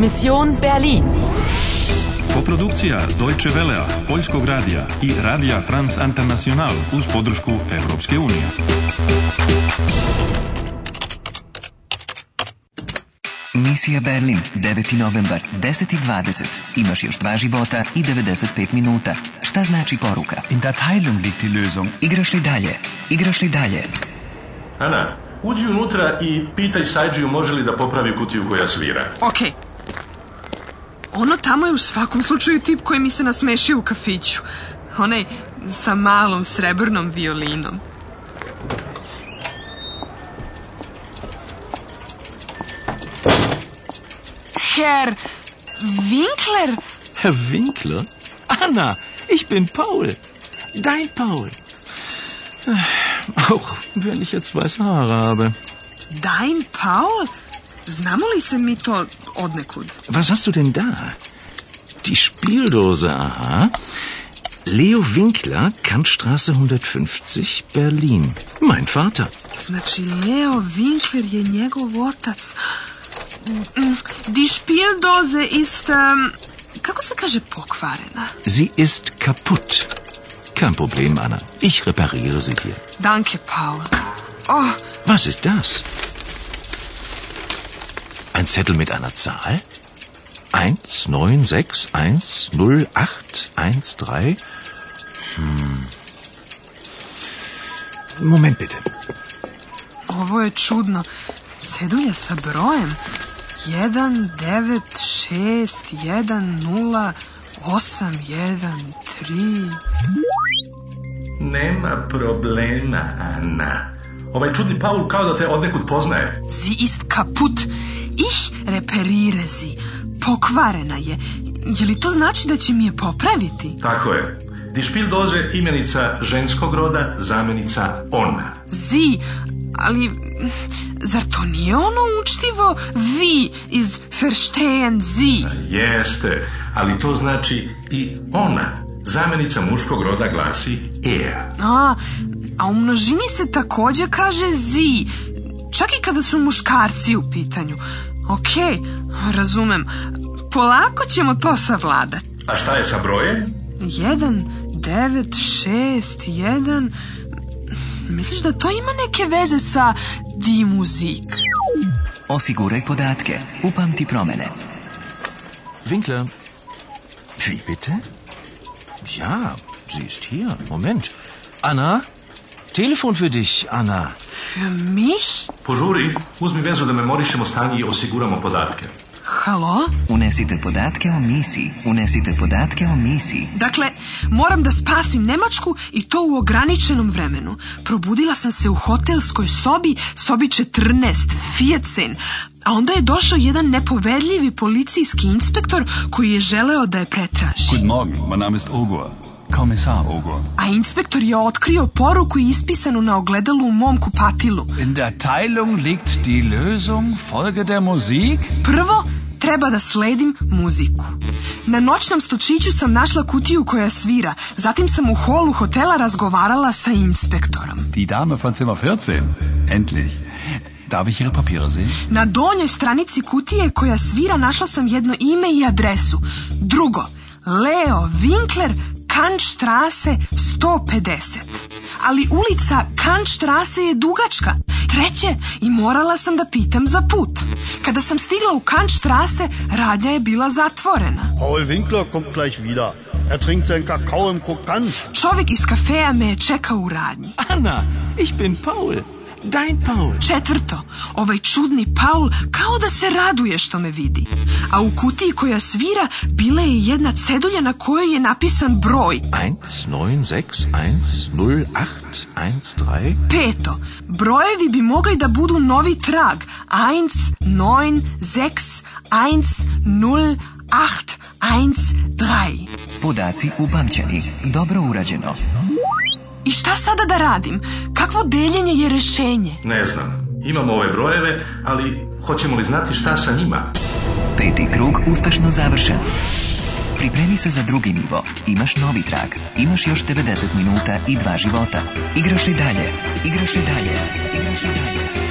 Mission Berlin. Koprodukcija Deutsche Welle, Poljskog radija i Radija France International uz podršku Europske unije. Misija Berlin, 9. novembar, 10.20. Imaš još dva života i 95 minuta. Šta znači poruka? In der Teilung liegt die Lösung. Igraš li dalje? Igraš li dalje? Ana, uđi unutra i pitaj Sajđiju može li da popravi kutiju koja svira. Okej. Ono tamo je u svakom slučaju tip koji mi se nasmešio u kafiću. Onaj sa malom srebrnom violinom. Herr Winkler? Herr Winkler? Anna, ich bin Paul. Dein Paul. Äh, auch wenn ich jetzt weiße Haare habe. Dein Paul? Znamo li se mi to odnekud? Was hast du denn da? Die Spieldose, aha. Leo Winkler, Kantstraße 150, Berlin. Mein Vater. Znači, Leo Winkler je njegov otac. Mm, mm, die Spieldose ist, ähm, kako se kaže pokvarena? Sie ist kaputt. Kein Problem, Anna. Ich repariere sie dir. Danke, Paul. Oh. Was ist das? Ein Zettel mit einer Zahl? 1, Hm. Moment bitte. Ovo je čudno. Cedulja sa brojem. 1, Nema problema, Ana. Ovaj čudni Paul kao da te odnekud poznaje. Sie ist kaputt reperirezi, pokvarena je. Je li to znači da će mi je popraviti? Tako je. Di doze imenica ženskog roda, zamjenica ona. Zi, ali zar to nije ono učtivo vi iz Verstehen zi? Jeste, ali to znači i ona. Zamenica muškog roda glasi er. A, a u množini se također kaže zi, čak i kada su muškarci u pitanju. Ok, razumem. Polako ćemo to savladat. A šta je sa brojem? Jedan, devet, šest, jedan... Misliš da to ima neke veze sa D-Muzik? Osiguraj podatke. Upamti promene. Winkler. Wie bitte? Ja, sie ist hier. Moment. Anna? Telefon für dich, Anna. Für mich? Požuri, uzmi vezu da memorišemo stanje i osiguramo podatke. Halo? Unesite podatke o misiji. Unesite podatke o misiji. Dakle, moram da spasim Nemačku i to u ograničenom vremenu. Probudila sam se u hotelskoj sobi, sobi 14, Fiecen. A onda je došao jedan nepovedljivi policijski inspektor koji je želeo da je pretraži. Kud Morgen, ma Name sam Ogon. A inspektor je otkrio poruku ispisanu na ogledalu u mom kupatilu. In der Teilung liegt die Lösung, der Musik. Prvo, treba da sledim muziku. Na noćnom stočiću sam našla kutiju koja svira, zatim sam u holu hotela razgovarala sa inspektorom. Die Dame von Zimmer 14, endlich. Darf ich ihre sehen? Na donjoj stranici kutije koja svira našla sam jedno ime i adresu. Drugo, Leo Winkler Kanštrase 150. Ali ulica Kanštrase je dugačka. Treće, i morala sam da pitam za put. Kada sam stigla u Kanštrase, radnja je bila zatvorena. Paul Winkler kommt gleich wieder. Er trinkt seinen Kakao im Kokan. Čovjek iz kafeja me je čekao u radnji. Anna, ich bin Paul. Dein Paul. Četvrto, ovaj čudni Paul kao da se raduje što me vidi. A u kutiji koja svira bila je jedna cedulja na kojoj je napisan broj. 19610813. Peto, brojevi bi mogli da budu novi trag. 196108 8, 1, Podaci upamćeni. Dobro urađeno. I šta sada da radim? Kakvo deljenje je rešenje? Ne znam. Imamo ove brojeve, ali hoćemo li znati šta sa njima? Peti krug uspešno završen. Pripremi se za drugi nivo. Imaš novi trag. Imaš još 90 minuta i dva života. Igraš li dalje? Igraš li dalje? Igraš li dalje?